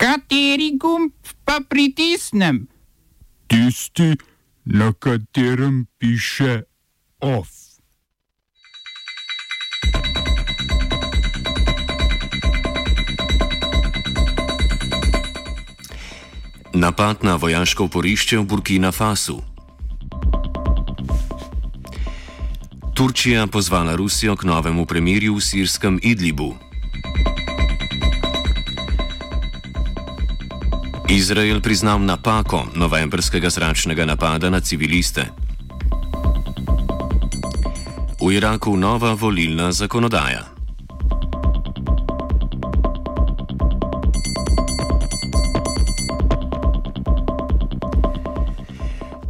Kateri gumb pa pritisnem? Tisti, na katerem piše OF. Napad na vojaško oporišče v Burkina Fasu. Turčija pozvala Rusijo k novemu premirju v sirskem Idlibu. Izrael priznal napako novembrskega zračnega napada na civiliste. V Iraku nova volilna zakonodaja.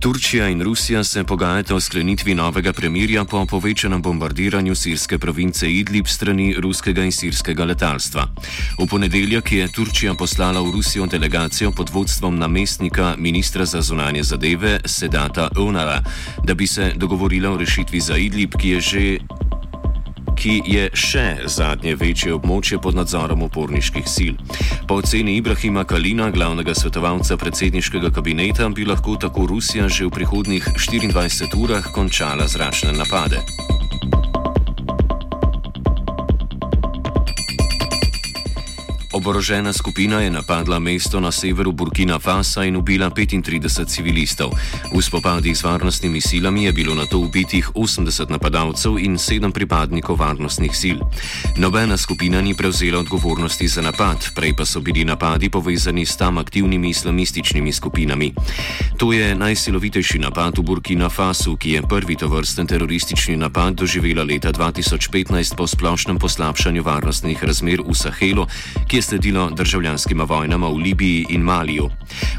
Turčija in Rusija se pogajata o sklenitvi novega premirja po povečanem bombardiranju sirske province Idlib strani ruskega in sirskega letalstva. V ponedeljek je Turčija poslala v Rusijo delegacijo pod vodstvom namestnika ministra za zunanje zadeve Sedata Onara, da bi se dogovorila o rešitvi za Idlib, ki je že ki je še zadnje večje območje pod nadzorom uporniških sil. Po oceni Ibrahima Kalina, glavnega svetovalca predsedniškega kabineta, bi lahko tako Rusija že v prihodnjih 24 urah končala zračne napade. Oborožena skupina je napadla mesto na severu Burkina Fasa in ubila 35 civilistov. V spopadih z varnostnimi silami je bilo na to ubitih 80 napadalcev in 7 pripadnikov varnostnih sil. Nobena skupina ni prevzela odgovornosti za napad, prej pa so bili napadi povezani s tam aktivnimi islamističnimi skupinami. To je najsilovitejši napad v Burkina Fasu, ki je prvi tovrsten teroristični napad doživela leta 2015 po splošnem poslabšanju varnostnih razmer v Sahelu, je sledilo državljanskima vojnama v Libiji in Maliju.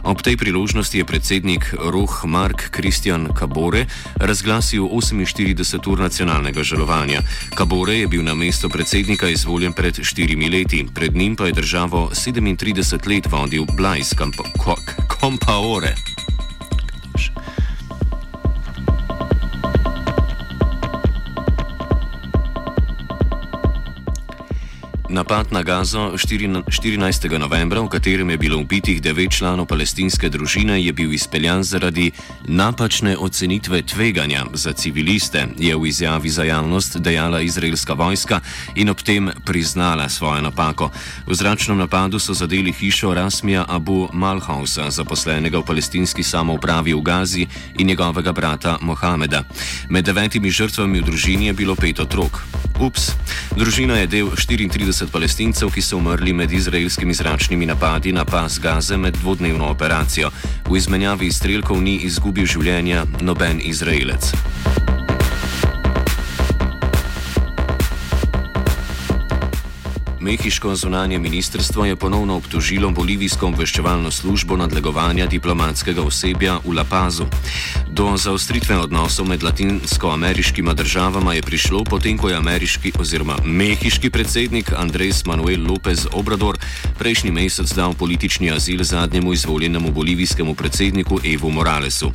Ob tej priložnosti je predsednik Roh Mark Kristjan Kabore razglasil 48 ur nacionalnega žalovanja. Kabore je bil na mesto predsednika izvoljen pred štirimi leti, pred njim pa je državo 37 let vodil Blajs Kompaore. Napad na Gazo 14. novembra, v katerem je bilo ubitih devet članov palestinske družine, je bil izpeljan zaradi napačne ocenitve tveganja za civiliste, je v izjavi za javnost dejala izraelska vojska in ob tem priznala svojo napako. V zračnem napadu so zadeli hišo Rasmija Abu Malhausa, zaposlenega v palestinski samoupravi v Gazi in njegovega brata Mohameda. Med devetimi žrtvami v družini je bilo pet otrok. Ups, družina je del 34. 30 palestincev, ki so umrli med izraelskimi zračnimi napadi na pas Gaze med dvodnevno operacijo. V izmenjavi izstrelkov ni izgubil življenja noben izraelec. Mehiško zunanje ministrstvo je ponovno obtožilo bolivijsko obveščevalno službo nadlegovanja diplomatskega osebja v La Pazu. Do zaostritve odnosov med latinsko-ameriškima državama je prišlo potem, ko je ameriški oziroma mehiški predsednik Andres Manuel López Obrador prejšnji mesec dal politični azil zadnjemu izvoljenemu bolivijskemu predsedniku Evo Moralesu.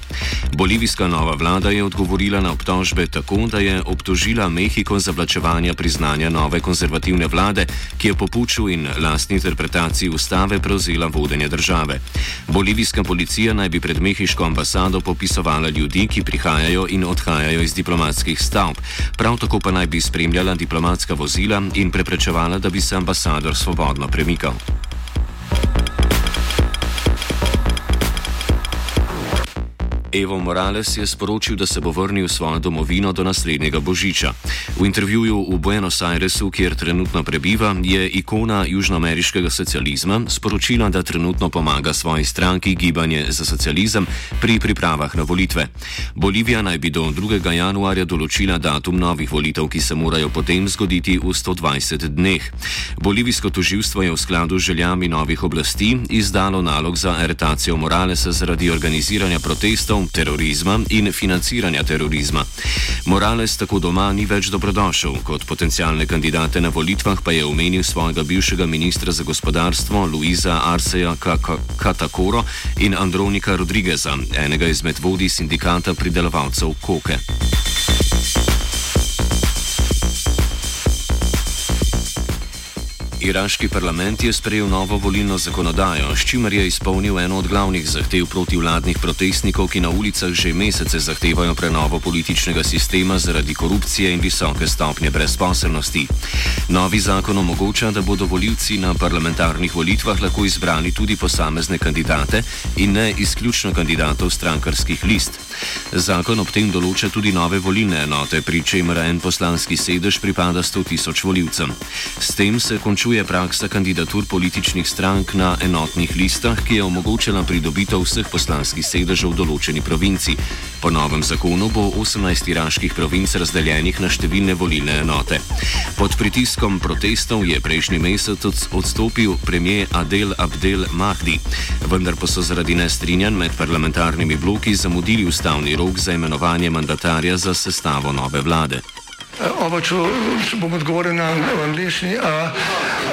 Bolivijska nova vlada je odgovorila na obtožbe tako, da je obtožila Mehiko za vlačevanje priznanja nove konzervativne vlade, ki je po puču in lastni interpretaciji ustave prevzela vodenje države. Bolivijska policija naj bi pred mehiško ambasado popisovala ljudi, ki prihajajo in odhajajo iz diplomatskih stavb, prav tako pa naj bi spremljala diplomatska vozila in preprečevala, da bi se ambasador svobodno premikal. Evo Morales je sporočil, da se bo vrnil v svojo domovino do naslednjega božiča. V intervjuju v Buenos Airesu, kjer trenutno prebiva, je ikona južnoameriškega socializma sporočila, da trenutno pomaga svoji stranki Gibanje za socializem pri pripravah na volitve. Bolivija naj bi do 2. januarja določila datum novih volitev, ki se morajo potem zgoditi v 120 dneh. Bolivijsko toživstvo je v skladu z željami novih oblasti izdalo nalog za aretacijo Moralesa zaradi organiziranja protestov terorizma in financiranja terorizma. Morales tako doma ni več dobrodošel, kot potencijalne kandidate na volitvah pa je omenil svojega bivšega ministra za gospodarstvo Luisa Arseja Katakoro in Andronika Rodrigueza, enega izmed vodij sindikata pridelovalcev koke. Iraški parlament je sprejel novo volilno zakonodajo, s čimer je izpolnil eno od glavnih zahtev protivladnih protestnikov, ki na ulicah že mesece zahtevajo prenovo političnega sistema zaradi korupcije in visoke stopnje brezposelnosti. Novi zakon omogoča, da bodo voljivci na parlamentarnih volitvah lahko izbrali tudi posamezne kandidate in ne izključno kandidatov strankarskih list. Zakon ob tem določa tudi nove volilne enote, pri čemer en poslanski sedež pripada 100 tisoč voljivcem. S tem se končuje praksa kandidatur političnih strank na enotnih listah, ki je omogočila pridobitev vseh poslanskih sedežev v določeni provinci. Po novem zakonu bo 18 iraških provinc razdeljenih na številne volilne enote. Pod pritiskom protestov je prejšnji mesec odstopil premijer Adel Abdel Mahdi, vendar pa so zaradi nestrinjanj med parlamentarnimi bloki zamudili ustavni rok za imenovanje mandatarja za sestavo nove vlade. Oba, če, če bom odgovoril na angliški.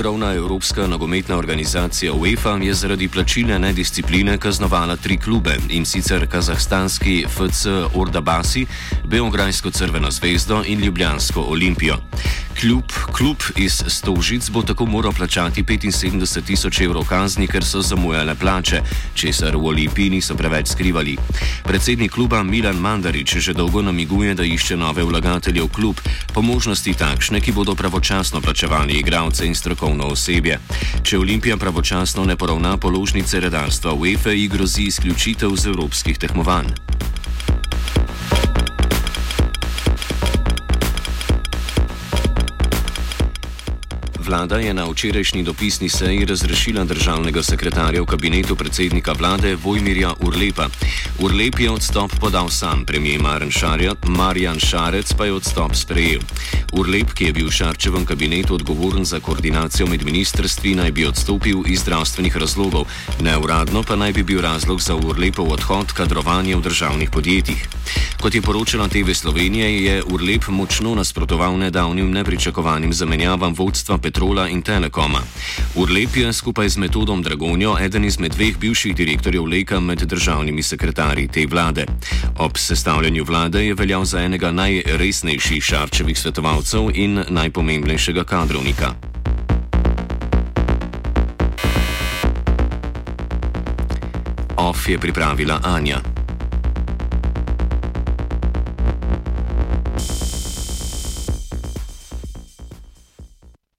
Krovna evropska nogometna organizacija UEFA je zaradi plačilne nediscipline kaznovala tri klube in sicer kazahstanski FC Ordabasi, Beograjsko Crveno zvezdo in Ljubljansko Olimpijo. Klub, klub iz Stožic bo tako moral plačati 75 tisoč evrov kazni, ker so zamujale plače, česar v Olimpiji niso preveč skrivali. Predsednik kluba Milan Mandarič že dolgo namiguje, da išče nove vlagatelje v klub, po možnosti takšne, ki bodo pravočasno plačevali igralce in strokovno osebje. Če Olimpija pravočasno ne poravna položnice redarstva UEFA, ji grozi izključitev z evropskih tekmovanj. Vlada je na včerajšnji dopisni seji razrešila državnega sekretarja v kabinetu predsednika vlade Vojmirja Urlepa. Urlep je odstop podal sam, premijer Marjan Šarec pa je odstop sprejel. Urlep, ki je bil v Šarčevem kabinetu odgovoren za koordinacijo med ministrstvi, naj bi odstopil iz zdravstvenih razlogov, neuradno pa naj bi bil razlog za Urlepov odhod kadrovanje v državnih podjetjih. Kot je poročala TV Slovenije, je Urlep močno nasprotoval nedavnim nepričakovanim zamenjavam vodstva Petrola in Telekoma. Urlep je skupaj z metodom Dragonjo eden izmed dveh bivših direktorjev Leka med državnimi sekretarji te vlade. Ob sestavljanju vlade je veljal za enega najresnejših šarčevih svetovalcev in najpomembnejšega kadrovnika. OF je pripravila Anja.